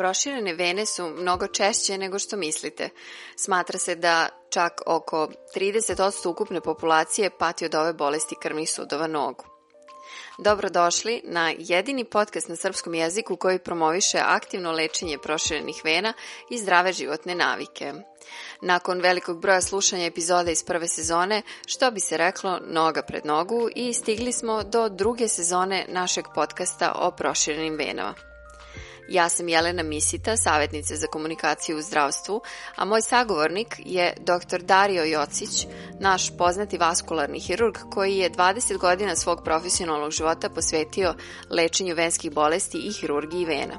Proširene vene su mnogo češće nego što mislite. Smatra se da čak oko 30% ukupne populacije pati od ove bolesti krvnih sudova nogu. Dobrodošli na jedini podcast na srpskom jeziku koji promoviše aktivno lečenje proširenih vena i zdrave životne navike. Nakon velikog broja slušanja epizoda iz prve sezone, što bi se reklo noga pred nogu i stigli smo do druge sezone našeg podcasta o proširenim venama. Ja sam Jelena Misita, savjetnica za komunikaciju u zdravstvu, a moj sagovornik je dr. Dario Jocić, naš poznati vaskularni hirurg koji je 20 godina svog profesionalnog života posvetio lečenju venskih bolesti i hirurgiji vena.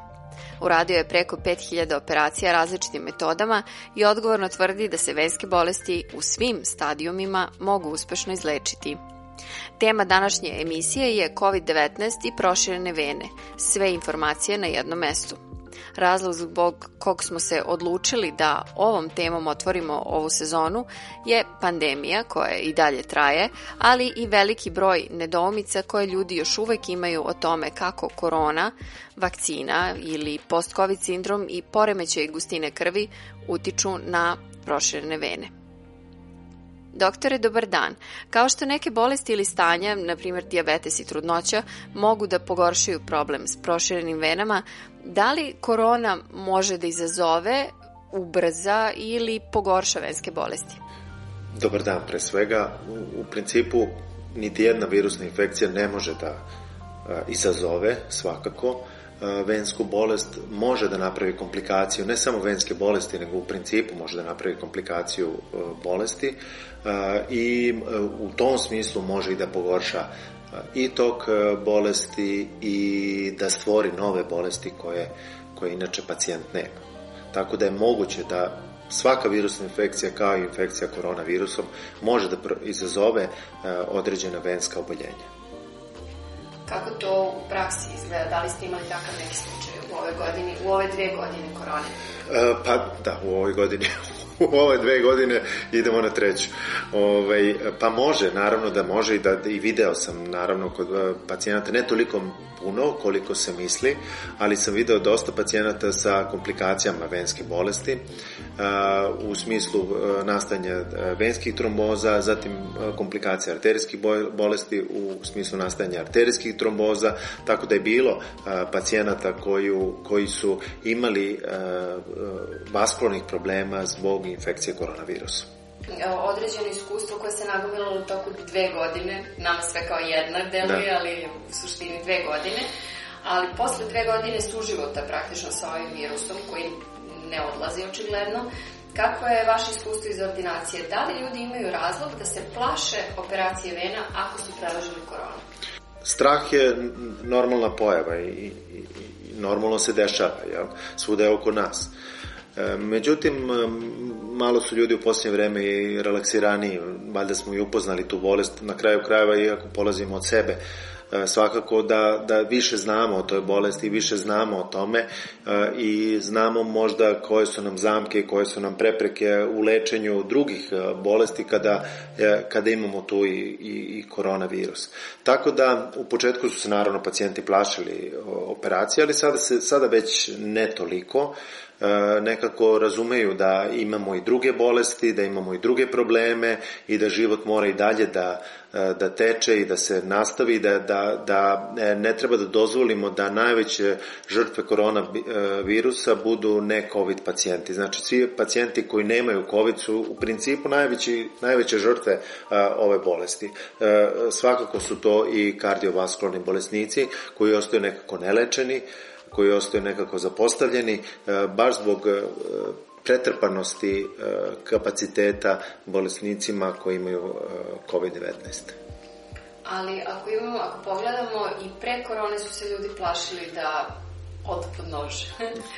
Uradio je preko 5000 operacija različitim metodama i odgovorno tvrdi da se venske bolesti u svim stadijumima mogu uspešno izlečiti. Tema današnje emisije je COVID-19 i proširene vene. Sve informacije na jednom mestu. Razlog zbog kog smo se odlučili da ovom temom otvorimo ovu sezonu je pandemija koja i dalje traje, ali i veliki broj nedoumica koje ljudi još uvek imaju o tome kako korona, vakcina ili post-covid sindrom i poremećaj gustine krvi utiču na proširene vene. Doktore, dobar dan. Kao što neke bolesti ili stanja, na primjer diabetes i trudnoća, mogu da pogoršaju problem s proširenim venama, da li korona može da izazove, ubrza ili pogorša venske bolesti? Dobar dan, pre svega. U, u principu, niti jedna virusna infekcija ne može da a, izazove, svakako, vensku bolest može da napravi komplikaciju, ne samo venske bolesti, nego u principu može da napravi komplikaciju bolesti i u tom smislu može i da pogorša i tok bolesti i da stvori nove bolesti koje, koje inače pacijent nema. Tako da je moguće da svaka virusna infekcija kao i infekcija koronavirusom može da izazove određena venska oboljenja. Kako to u praksi izgleda? Da li ste imali takav neki slučaj u ove godini, u ove dve godine korone? E, pa da, u ovoj godini u ove dve godine idemo na treću. Ovaj, pa može, naravno da može i da i video sam naravno kod e, pacijenata, ne toliko puno koliko se misli, ali sam video dosta pacijenata sa komplikacijama venske bolesti, u smislu e, nastanja venskih tromboza, zatim komplikacija arterijskih bolesti u smislu nastajanja arterijskih tromboza, tako da je bilo pacijenata koju, koji su imali vaskularnih problema zbog infekcije koronavirusa određeno iskustvo koje se nagomilo u toku dve godine, nama sve kao jedna deluje, da. ali u suštini dve godine, ali posle dve godine suživota praktično sa ovim virusom koji ne odlazi očigledno, Kako je vaše iskustvo iz ordinacije? Da li ljudi imaju razlog da se plaše operacije vena ako su prelažili koronu? Strah je normalna pojava i, i, i normalno se dešava, jel? Svuda je oko nas. E, međutim, malo su ljudi u posljednje vreme i relaksiraniji, valjda smo i upoznali tu bolest, na kraju krajeva i ako polazimo od sebe, e, svakako da, da više znamo o toj bolesti više znamo o tome e, i znamo možda koje su nam zamke koje su nam prepreke u lečenju drugih e, bolesti kada, kada imamo tu i, i, i koronavirus. Tako da u početku su se naravno pacijenti plašili operacije, ali sada, se, sada već ne toliko. E, nekako razumeju da imamo i druge bolesti, da imamo i druge probleme i da život mora i dalje da, e, da teče i da se nastavi, da, da, da e, ne treba da dozvolimo da najveće žrtve koronavirusa budu ne COVID pacijenti. Znači, svi pacijenti koji nemaju COVID su u principu najveći, najveće žrtve ove bolesti. Svakako su to i kardiovaskularni bolesnici koji ostaju nekako nelečeni, koji ostaju nekako zapostavljeni, e, baš zbog e, pretrpanosti e, kapaciteta bolesnicima koji imaju COVID-19. Ali ako imamo, ako pogledamo i pre korone su se ljudi plašili da od pod nož,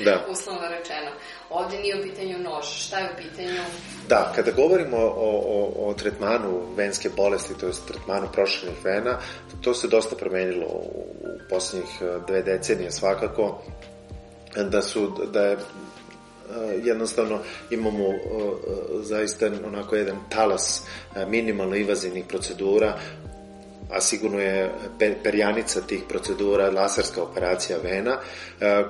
da. uslovno rečeno. Ovde nije u pitanju nož, šta je u pitanju? Da, kada govorimo o, o, o tretmanu venske bolesti, to je tretmanu proširenih vena, to se dosta promenilo u, u poslednjih e, dve decenije svakako, da su, da je e, jednostavno imamo uh, zaista onako jedan talas minimalno invazivnih procedura a sigurno je perjanica tih procedura laserska operacija vena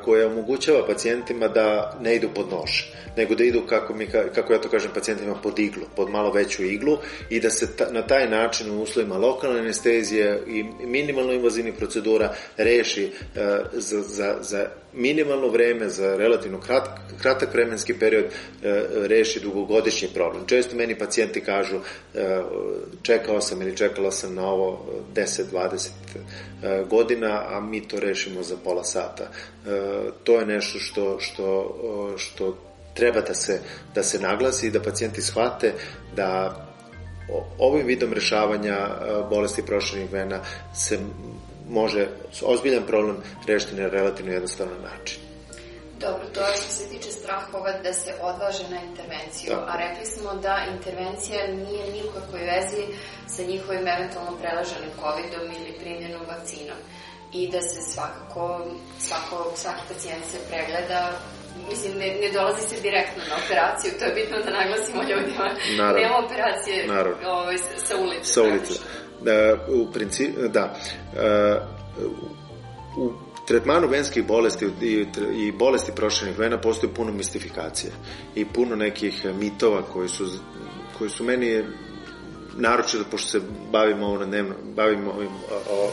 koja omogućava pacijentima da ne idu pod nož, nego da idu, kako, mi, kako ja to kažem, pacijentima pod iglu, pod malo veću iglu i da se ta, na taj način u uslovima lokalne anestezije i minimalno invazivnih procedura reši za, za, za minimalno vreme, za relativno krat, kratak vremenski period reši dugogodišnji problem. Često meni pacijenti kažu čekao sam ili čekala sam na ovo 10-20 e, godina, a mi to rešimo za pola sata. E, to je nešto što, što, što treba da se, da se naglasi i da pacijenti shvate da ovim vidom rešavanja e, bolesti proširenih vena se može ozbiljan problem rešiti na relativno jednostavan način. Dobro, to je što se tiče strahova da se odvaže na intervenciju, Tako. a rekli smo da intervencija nije nikakvoj vezi sa njihovim eventualno prelaženim COVID-om ili primljenom vakcinom i da se svakako, svako, svaki pacijent se pregleda mislim, ne, ne dolazi se direktno na operaciju, to je bitno da naglasimo ljudima. Naravno. Nema operacije Naravno. Ovaj, sa, sa ulice. Sa ulice. Da, u principu, da. Uh, u tretmanu venskih bolesti i, i bolesti proširenih vena postoji puno mistifikacije i puno nekih mitova koji su, koji su meni naročito pošto se bavimo, ovo na dnevno, bavimo ovim,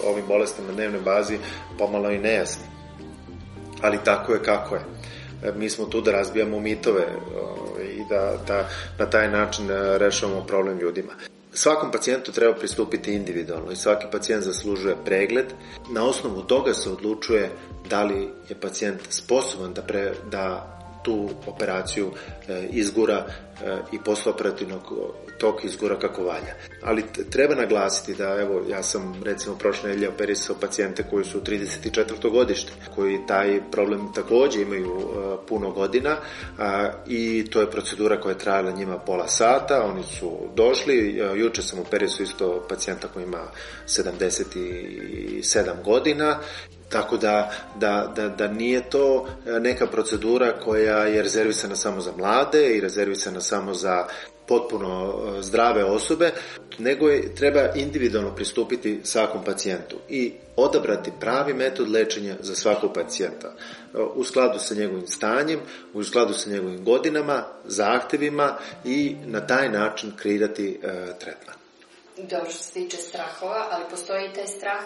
ovim bolestima na dnevnoj bazi pomalo i nejasni. Ali tako je kako je. E, mi smo tu da razbijamo mitove i da, da na taj način e, rešavamo problem ljudima. Svakom pacijentu treba pristupiti individualno i svaki pacijent zaslužuje pregled. Na osnovu toga se odlučuje da li je pacijent sposoban da, pre, da tu operaciju e, izgura e, i operativnog tok izgura kako valja. Ali treba naglasiti da, evo, ja sam recimo prošle nedelje operisao pacijente koji su 34. godište, koji taj problem takođe imaju e, puno godina i to je procedura koja je trajala njima pola sata, oni su došli, juče sam operisao isto pacijenta koji ima 77 godina Tako da, da, da, da nije to e, neka procedura koja je rezervisana samo za mlade i rezervisana samo za potpuno e, zdrave osobe, nego je, treba individualno pristupiti svakom pacijentu i odabrati pravi metod lečenja za svakog pacijenta e, u skladu sa njegovim stanjem, u skladu sa njegovim godinama, zahtevima i na taj način kreirati tretman. Dobro što se tiče strahova, ali postoji i taj strah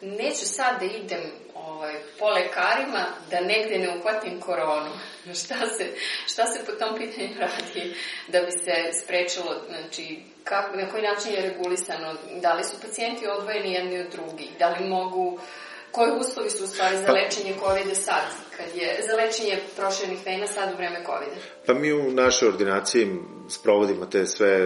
neću sad da idem ovaj, po lekarima da negde ne uhvatim koronu. Šta se, šta se po tom pitanju radi da bi se sprečilo, znači, kako, na koji način je regulisano, da li su pacijenti odvojeni jedni od drugih, da li mogu, koji uslovi su u stvari za pa- lečenje COVID-a sad, kad je, za lečenje proširenih vena sad u vreme COVID-a? Pa mi u našoj ordinaciji sprovodimo te sve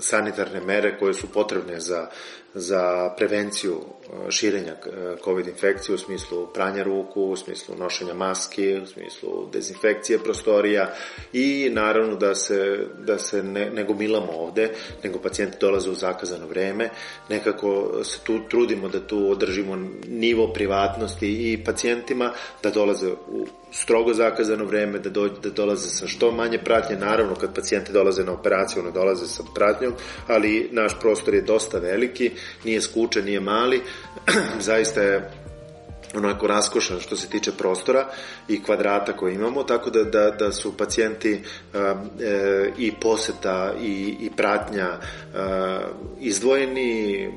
sanitarne mere koje su potrebne za za prevenciju e, širenja e, COVID infekcije u smislu pranja ruku, u smislu nošenja maski, u smislu dezinfekcije prostorija i naravno da se, da se ne, ne gomilamo ovde, nego pacijenti dolaze u zakazano vreme, nekako se tu trudimo da tu održimo nivo privatnosti i pacijentima, da dolaze u strogo zakazano vreme, da, do, da dolaze sa što manje pratnje, naravno kad pacijenti dolaze na operaciju, ne dolaze sa pratnjom, ali naš prostor je dosta veliki, nije skučen, nije mali, zaista je onako raskošan što se tiče prostora i kvadrata koje imamo, tako da, da, da su pacijenti uh, e, i poseta i, i pratnja uh, izdvojeni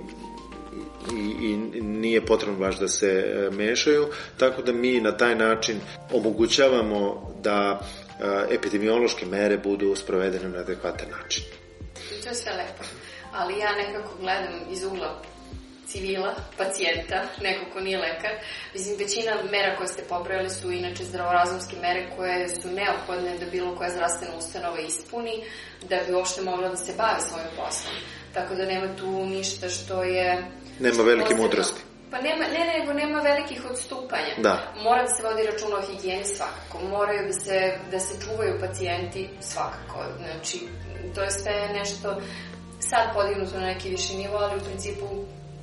i, i nije potrebno baš da se e, mešaju, tako da mi na taj način omogućavamo da uh, epidemiološke mere budu sprovedene na adekvatan način. To sve lepo ali ja nekako gledam iz ugla civila, pacijenta, neko ko nije lekar. Mislim, većina mera koje ste pobrojali su inače zdravorazumske mere koje su neophodne da bilo koja zdravstvena ustanova ispuni da bi uopšte mogla da se bavi svojim poslom. Tako da nema tu ništa što je... Nema velike mudrosti. Pa nema, ne, nego nema velikih odstupanja. Da. Mora da se vodi računa o higijeni svakako. Moraju da se, da se čuvaju pacijenti svakako. Znači, to je sve nešto sad podignuto na neki viši nivo, ali u principu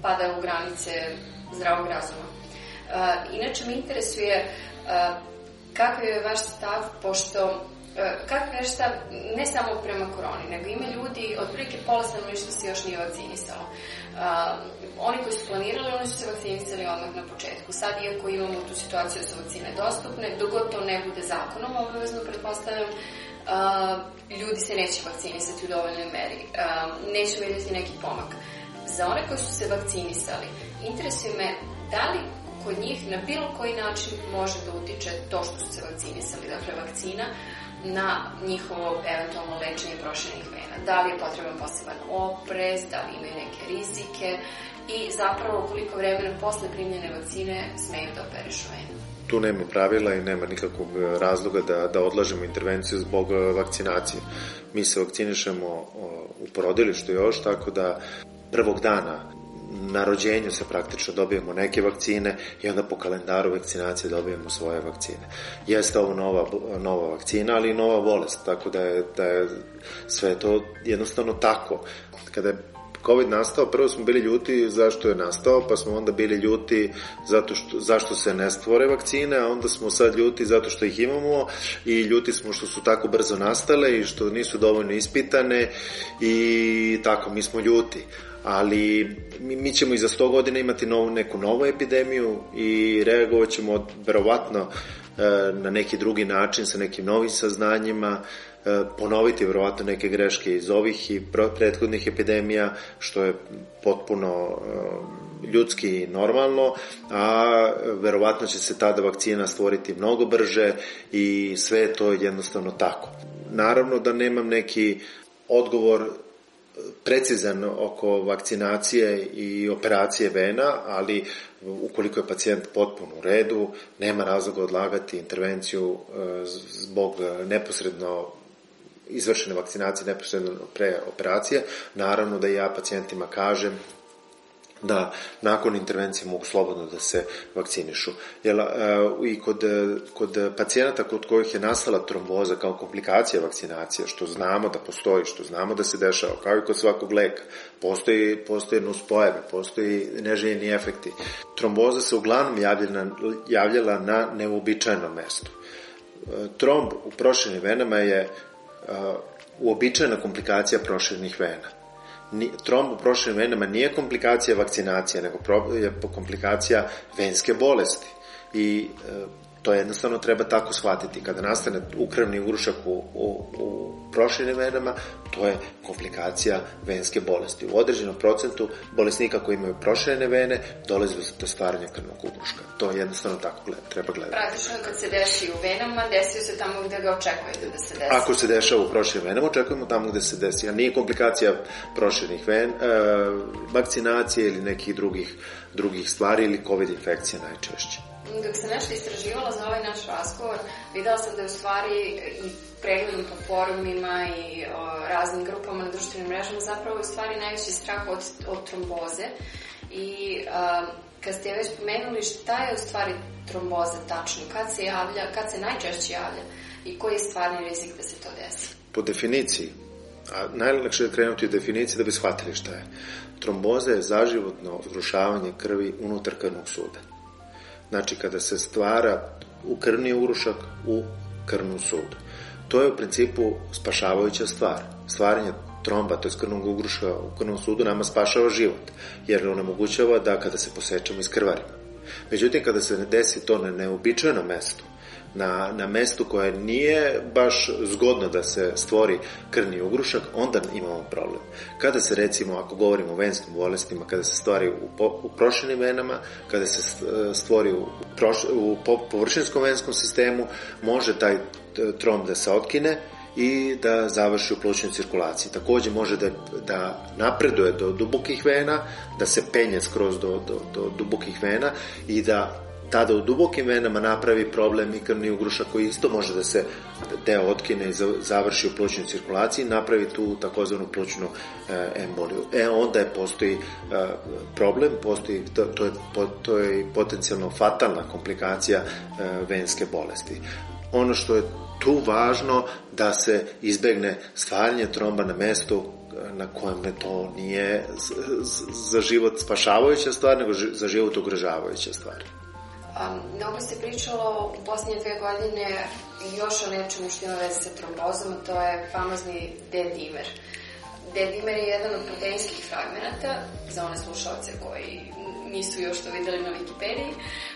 pada u granice zdravog razuma. Uh, inače me interesuje uh, kakav je vaš stav, pošto kako nešto, ne samo prema koroni, nego ima ljudi, otprilike pola stanovništva se još nije vakcinisalo. Uh, oni koji su planirali, oni su se vakcinisali odmah na početku. Sad, iako imamo tu situaciju da su vakcine dostupne, dogod to ne bude zakonom, obavezno pretpostavljam, ljudi se neće vakcinisati u dovoljnoj meri. Uh, neće vidjeti neki pomak. Za one koji su se vakcinisali, interesuje me da li kod njih na bilo koji način može da utiče to što su se vakcinisali, dakle vakcina, na njihovo eventualno lečenje proširenih vena. Da li je potreban poseban oprez, da li imaju neke rizike i zapravo koliko vremena posle primljene vakcine smeju da operišu venu. Tu nema pravila i nema nikakvog razloga da, da odlažemo intervenciju zbog vakcinacije. Mi se vakcinišemo u porodilištu još, tako da prvog dana na rođenju se praktično dobijemo neke vakcine i onda po kalendaru vakcinacije dobijemo svoje vakcine. Jeste ovo nova, nova vakcina, ali i nova bolest, tako da je, da je sve to jednostavno tako. Kada je COVID nastao, prvo smo bili ljuti zašto je nastao, pa smo onda bili ljuti zato što, zašto se ne stvore vakcine, a onda smo sad ljuti zato što ih imamo i ljuti smo što su tako brzo nastale i što nisu dovoljno ispitane i tako, mi smo ljuti. Ali mi, mi ćemo i za 100 godina imati novu, neku novu epidemiju i reagovat ćemo verovatno na neki drugi način sa nekim novim saznanjima, e, ponoviti verovatno neke greške iz ovih i prethodnih epidemija, što je potpuno e, ljudski i normalno, a verovatno će se tada vakcina stvoriti mnogo brže i sve je to jednostavno tako. Naravno da nemam neki odgovor precizan oko vakcinacije i operacije vena, ali ukoliko je pacijent potpuno u redu, nema razloga odlagati intervenciju e, zbog neposredno izvršene vakcinacije neposredno pre operacije. Naravno da ja pacijentima kažem da nakon intervencije mogu slobodno da se vakcinišu. Jel, e, I kod, kod pacijenata kod kojih je nastala tromboza kao komplikacija vakcinacije, što znamo da postoji, što znamo da se dešava, kao i kod svakog leka, postoji, postoje nuspojave, postoji neželjeni efekti. Tromboza se uglavnom javljala, javljala na neuobičajenom mestu. E, tromb u proširenim venama je e, uobičajena komplikacija proširenih vena tromb u proširenim venama nije komplikacija vakcinacije, nego je komplikacija venske bolesti. I e, to jednostavno treba tako shvatiti. Kada nastane ukrvni ugrušak u, u, u proširenim venama, to je komplikacija venske bolesti. U određenom procentu bolesnika koji imaju proširene vene dolazi do stvaranja krvnog ugruška. To je jednostavno tako gleda, treba gledati. Praktično kad se desi u venama, desi se tamo gde ga očekujete da se desi. Ako se dešava u proširenim venama, očekujemo tamo gde se desi. A nije komplikacija proširenih ven, e, vakcinacije ili nekih drugih, drugih stvari ili COVID infekcija najčešće dok sam nešto istraživala za ovaj naš razgovor, videla sam da je u stvari i pregledom po forumima i o, raznim grupama na društvenim mrežama zapravo u stvari najveći strah od, od tromboze i a, kad ste već pomenuli šta je u stvari tromboza tačno, kad se javlja, kad se najčešće javlja i koji je stvarni rizik da se to desi? Po definiciji, a najlakše je krenuti u definiciji da bi shvatili šta je. Tromboza je zaživotno zgrušavanje krvi unutar krvnog suda. Znači kada se stvara u krvni urušak u krvnom sudu. To je u principu spašavajuća stvar. Stvaranje tromba, to je krvnog ugruša u krvnom sudu, nama spašava život, jer onemogućava da kada se posečemo iz krvarima. Međutim, kada se desi to na neobičajnom mestu, na, na mestu koje nije baš zgodno da se stvori krvni ugrušak, onda imamo problem. Kada se recimo, ako govorimo o venskim bolestima, kada se stvari u, po, u prošenim venama, kada se stvori u, proš, u površinskom venskom sistemu, može taj tromb da se otkine i da završi u plućnoj cirkulaciji. Takođe može da, da napreduje do dubokih vena, da se penje skroz do, do, do dubokih vena i da tada u dubokim venama napravi problem i krvni ugrušak koji isto može da se deo otkine i završi u plućnoj cirkulaciji, napravi tu takozvanu plućnu e, emboliju. E onda je postoji e, problem, postoji, to, to, je, to je potencijalno fatalna komplikacija e, venske bolesti. Ono što je tu važno da se izbegne stvaranje tromba na mestu na kojem ne to nije za život spašavajuća stvar, nego za život ugrožavajuća stvar. Mnogo se pričalo u posljednje dve godine još o nečemu što ima veze sa trombozom, to je famozni D-dimer. D-dimer je jedan od proteinskih fragmenta, za one slušalce koji nisu još to videli na Wikipediji,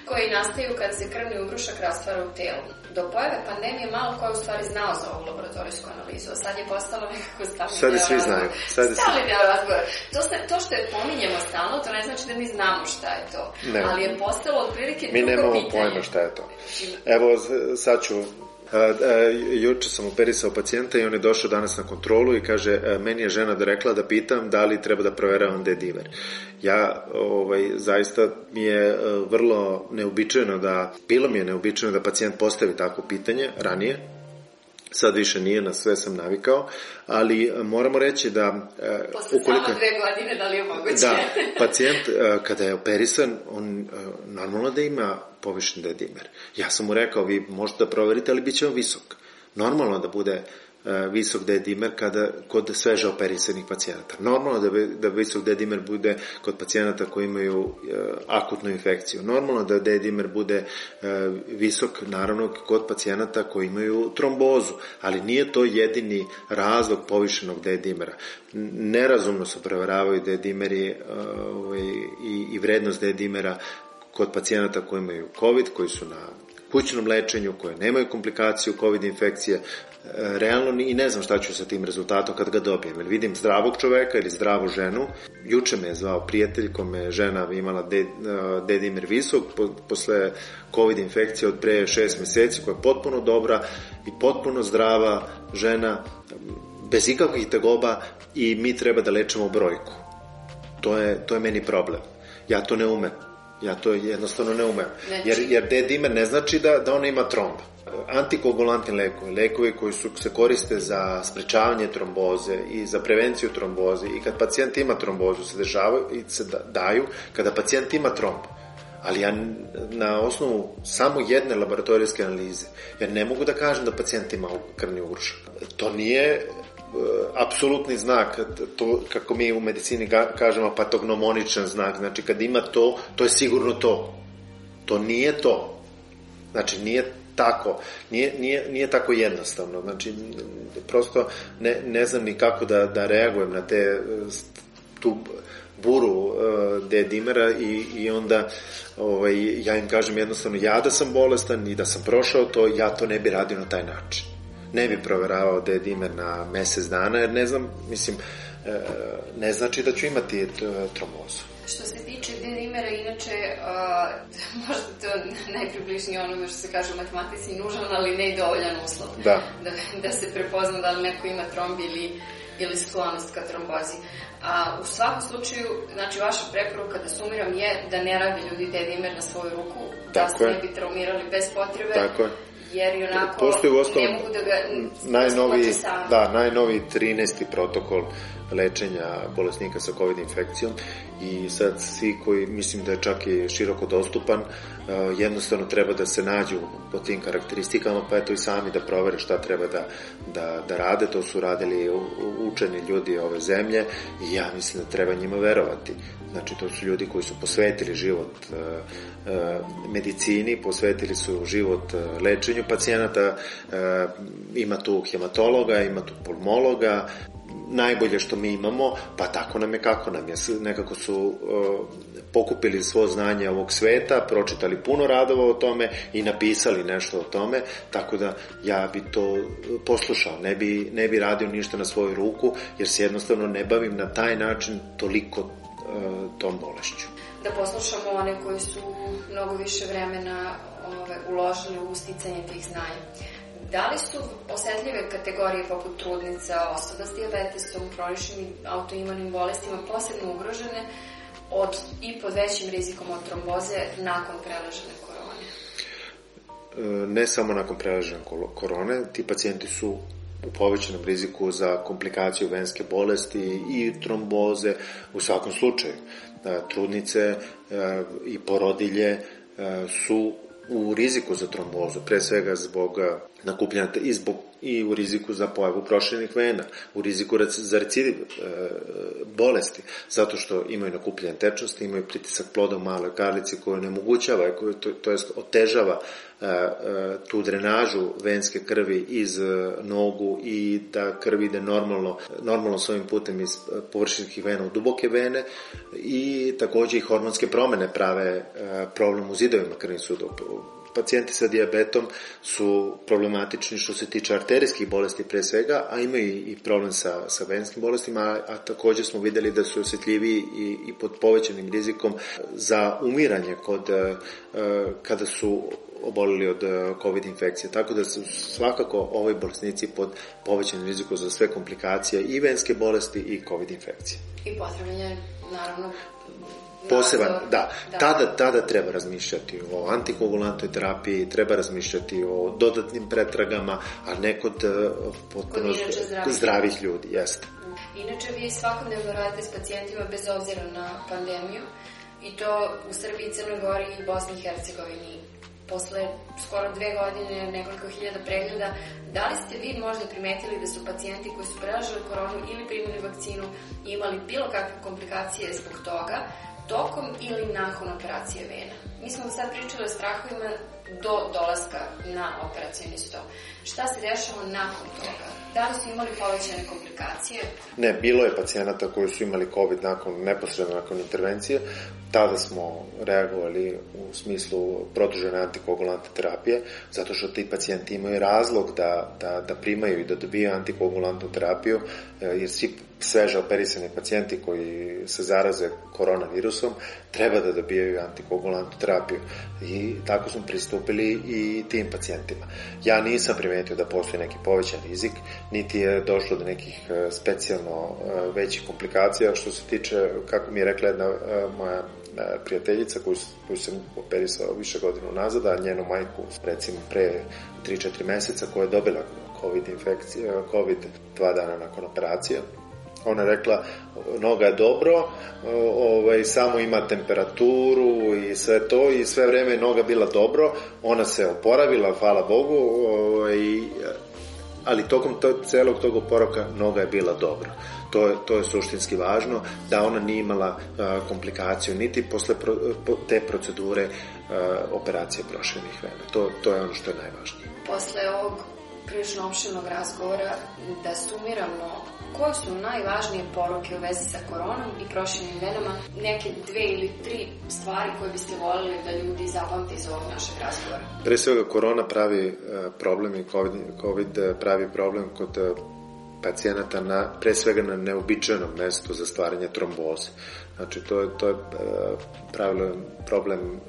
koji nastaju kad se krvni ugrušak rastvara u telu. Do pojave pandemije malo ko je u stvari znao za ovu laboratorijsku analizu, a sad je postalo nekako stalni sad deo svi znaju. Sad je stalni deo razgovora. To, se, to što je pominjemo stalno, to ne znači da mi znamo šta je to. Ne. Ali je postalo otprilike Mi nemamo pitanje. pojma šta je to. Evo, sad ću juče sam operisao pacijenta i on je došao danas na kontrolu i kaže, meni je žena da rekla da pitam da li treba da proveravam je dimer. Ja, ovaj, zaista mi je vrlo neobičajeno da, bilo mi je neobičajeno da pacijent postavi tako pitanje ranije, sad više nije, na sve sam navikao, ali moramo reći da... Posle ukoliko, samo dve godine, da li je moguće? Da, pacijent kada je operisan, on normalno da ima povišen dedimer. Ja sam mu rekao, vi možete da proverite, ali bit će on visok. Normalno da bude E, visok D-dimer kada, kod sveže operisanih pacijenata. Normalno da, da visok D-dimer bude kod pacijenata koji imaju e, akutnu infekciju. Normalno da D-dimer bude e, visok, naravno, kod pacijenata koji imaju trombozu, ali nije to jedini razlog povišenog D-dimera. Nerazumno se prevaravaju D-dimeri ovaj, i, i vrednost D-dimera kod pacijenata koji imaju COVID, koji su na kućnom lečenju, koje nemaju komplikaciju COVID infekcije, realno i ne znam šta ću sa tim rezultatom kad ga dobijem. Jer vidim zdravog čoveka ili zdravu ženu. Juče me je zvao prijatelj kome žena imala de, dedimer visok posle COVID infekcije od pre šest meseci koja je potpuno dobra i potpuno zdrava žena bez ikakvih tegoba i mi treba da lečemo brojku. To je, to je meni problem. Ja to ne umem. Ja to jednostavno ne umem. Znači... Jer, jer D-dimer ne znači da, da ona ima tromba antikoagulantni lekovi, lekovi koji su, se koriste za sprečavanje tromboze i za prevenciju tromboze i kad pacijent ima trombozu se dešavaju i se da, daju kada pacijent ima tromb. Ali ja na osnovu samo jedne laboratorijske analize, jer ne mogu da kažem da pacijent ima krvni ugrušak. To nije apsolutni znak, to kako mi u medicini kažemo patognomoničan znak, znači kad ima to, to je sigurno to. To nije to. Znači nije tako. Nije, nije, nije tako jednostavno. Znači, prosto ne, ne znam ni kako da, da reagujem na te tu buru uh, de dimera i, i onda ovaj, ja im kažem jednostavno ja da sam bolestan i da sam prošao to, ja to ne bi radio na taj način. Ne bi proveravao de dimer na mesec dana jer ne znam, mislim, uh, ne znači da ću imati trombozu. Što se tiče D-dimera, inače, uh, možda to najpribližnije onome što se kaže u matematici, nužan, ali ne i dovoljan uslov. Da. da. Da se prepozna da li neko ima trombi ili, ili sklonost ka trombozi. A, u svakom slučaju, znači, vaša preporuka da sumiram je da ne rade ljudi D-dimer na svoju ruku, da Tako da se je. ne bi traumirali bez potrebe. Tako je jer i onako Postoji osnovu, ne mogu da ga najnovi, da, najnovi 13. protokol lečenja bolesnika sa COVID infekcijom i sad svi koji mislim da je čak i široko dostupan jednostavno treba da se nađu po tim karakteristikama pa eto i sami da provere šta treba da, da, da rade. To su radili učeni ljudi ove zemlje i ja mislim da treba njima verovati. Znači to su ljudi koji su posvetili život medicini posvetili su život lečenju pacijenata ima tu hematologa ima tu pulmologa najbolje što mi imamo, pa tako nam je kako nam je. Nekako su uh, pokupili svo znanje ovog sveta, pročitali puno radova o tome i napisali nešto o tome, tako da ja bi to poslušao, ne bi, ne bi radio ništa na svoju ruku, jer se jednostavno ne bavim na taj način toliko uh, tom bolešću. Da poslušamo one koji su mnogo više vremena ove, uložili u usticanje tih znanja. Da li su osetljive kategorije poput trudnica, osoba s diabetesom, kroničnim autoimunim bolestima posebno ugrožene od i pod većim rizikom od tromboze nakon preležene korone? E, ne samo nakon preležene korone, ti pacijenti su u povećanom riziku za komplikaciju venske bolesti i tromboze u svakom slučaju. E, trudnice e, i porodilje su u riziku za trombozu, pre svega zbog nakupljanja i zbog i u riziku za pojavu proširenih vena, u riziku za recidiv e, bolesti, zato što imaju nakupljen tečnosti, imaju pritisak ploda u maloj karlici koju onemogućava, koju, to, to jest otežava tu drenažu venske krvi iz e, nogu i da krv ide normalno, normalno svojim putem iz površinskih vena u duboke vene i takođe i hormonske promene prave problem u zidovima krvnih sudova pacijenti sa dijabetom su problematični što se tiče arterijskih bolesti pre svega, a imaju i problem sa, sa venskim bolestima, a, a takođe smo videli da su osjetljiviji i, i pod povećanim rizikom za umiranje kod, uh, kada su obolili od COVID infekcije. Tako da su svakako ovoj bolesnici pod povećanim rizikom za sve komplikacije i venske bolesti i COVID infekcije. I potrebno naravno, poseban, da, da. Tada, tada treba razmišljati o antikoagulantoj terapiji, treba razmišljati o dodatnim pretragama, a ne kod uh, potpuno zdravih, zdravih ljudi, jeste. Inače, vi svakodnevno radite s pacijentima bez obzira na pandemiju i to u Srbiji, Crnoj Gori i Bosni i Hercegovini. Posle skoro dve godine, nekoliko hiljada pregleda, da li ste vi možda primetili da su pacijenti koji su prelažili koronu ili primili vakcinu imali bilo kakve komplikacije zbog toga, tokom ili nakon operacije vena. Mi smo sad pričali o strahovima do dolaska na operacijni sto. Šta se dešava nakon toga? Da li su imali povećane komplikacije? Ne, bilo je pacijenata koji su imali COVID nakon, neposredno nakon intervencije. Tada smo reagovali u smislu produžene antikoagulante terapije, zato što ti pacijenti imaju razlog da, da, da primaju i da dobijaju antikoagulantnu terapiju, e, jer svi sveže operisani pacijenti koji se zaraze koronavirusom treba da dobijaju antikoagulantnu terapiju i tako smo pristupili i tim pacijentima. Ja nisam primetio da postoji neki povećan rizik, niti je došlo do nekih e, specijalno e, većih komplikacija što se tiče, kako mi je rekla jedna moja prijateljica koju, koju sam operisao više godina nazad, a njenu majku recimo pre 3-4 meseca koja je dobila COVID infekcija, COVID dva dana nakon operacije. Ona rekla, noga je dobro, ovaj, samo ima temperaturu i sve to i sve vreme noga bila dobro, ona se oporavila, hvala Bogu, ovaj, ali tokom to, celog tog oporavka noga je bila dobra. To je, to je suštinski važno, da ona nije imala a, komplikaciju niti posle pro, te procedure a, operacije prošenih vena. To, to je ono što je najvažnije. Posle ovog prilično opšenog razgovora, da sumiramo koje su najvažnije poruke u vezi sa koronom i prošenim venama, neke dve ili tri stvari koje biste volili da ljudi zapamte iz ovog našeg razgovora? Pre svega korona pravi problem i COVID, COVID pravi problem kod pacijenata na, pre svega na neobičajnom mestu za stvaranje tromboze. Znači, to je, to je pravilo, problem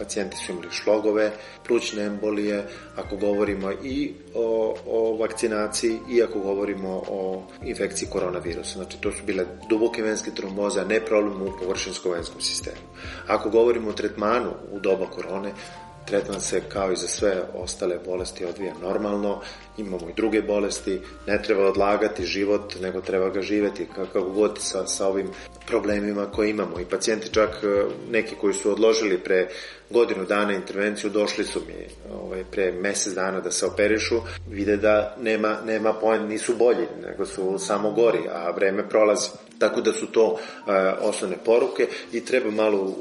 pacijenti su imali šlogove, plućne embolije, ako govorimo i o, o vakcinaciji i ako govorimo o infekciji koronavirusa. Znači, to su bile duboke venske tromboze, a ne problem u površinskom venskom sistemu. Ako govorimo o tretmanu u doba korone, tretman se kao i za sve ostale bolesti odvija normalno, imamo i druge bolesti, ne treba odlagati život, nego treba ga živeti kako god sa, sa ovim problemima koje imamo. I pacijenti čak e, neki koji su odložili pre godinu dana intervenciju, došli su mi ovaj, pre mesec dana da se operišu, vide da nema, nema poen, nisu bolji, nego su samo gori, a vreme prolazi. Tako da su to e, osnovne poruke i treba malo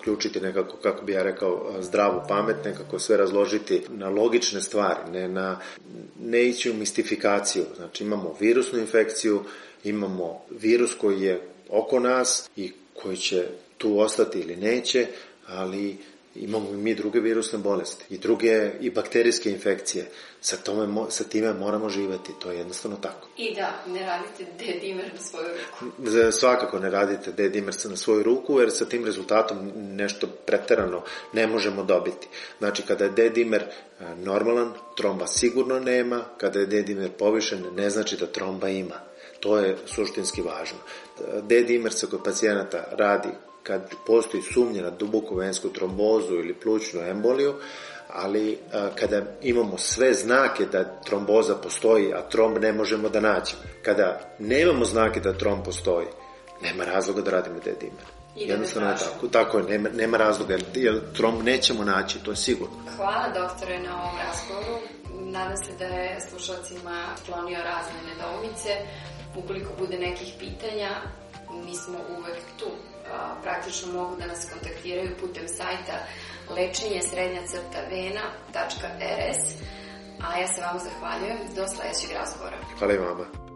uključiti nekako, kako bi ja rekao, zdravu pamet, nekako sve razložiti na logične stvari, ne, na, ne ići u mistifikaciju. Znači imamo virusnu infekciju, imamo virus koji je oko nas i koji će tu ostati ili neće, ali imamo i mi druge virusne bolesti i druge i bakterijske infekcije. Sa, tome, sa time moramo živeti, to je jednostavno tako. I da, ne radite D-dimer na svoju ruku. Svakako ne radite D-dimer na svoju ruku, jer sa tim rezultatom nešto preterano ne možemo dobiti. Znači, kada je D-dimer e, normalan, tromba sigurno nema, kada je D-dimer povišen, ne znači da tromba ima. To je suštinski važno. D-dimer se kod pacijenata radi kad postoji sumnja na duboku vensku trombozu ili plućnu emboliju, ali a, kada imamo sve znake da tromboza postoji, a tromb ne možemo da nađemo. Kada nemamo znake da tromb postoji, nema razloga da radimo dedimer. Ide Jednostavno je tako. Tako je, nema, nema razloga, jer tromb nećemo naći, to je sigurno. Hvala doktore na ovom razgovoru. Nadam se da je slušalcima sklonio razne nedoumice. Ukoliko bude nekih pitanja, mi smo uvek tu. Praktično mogu da nas kontaktiraju putem sajta lečenje srednja crta vena.rs a ja se vama zahvaljujem do sledećeg razgovora. Hvala i vama.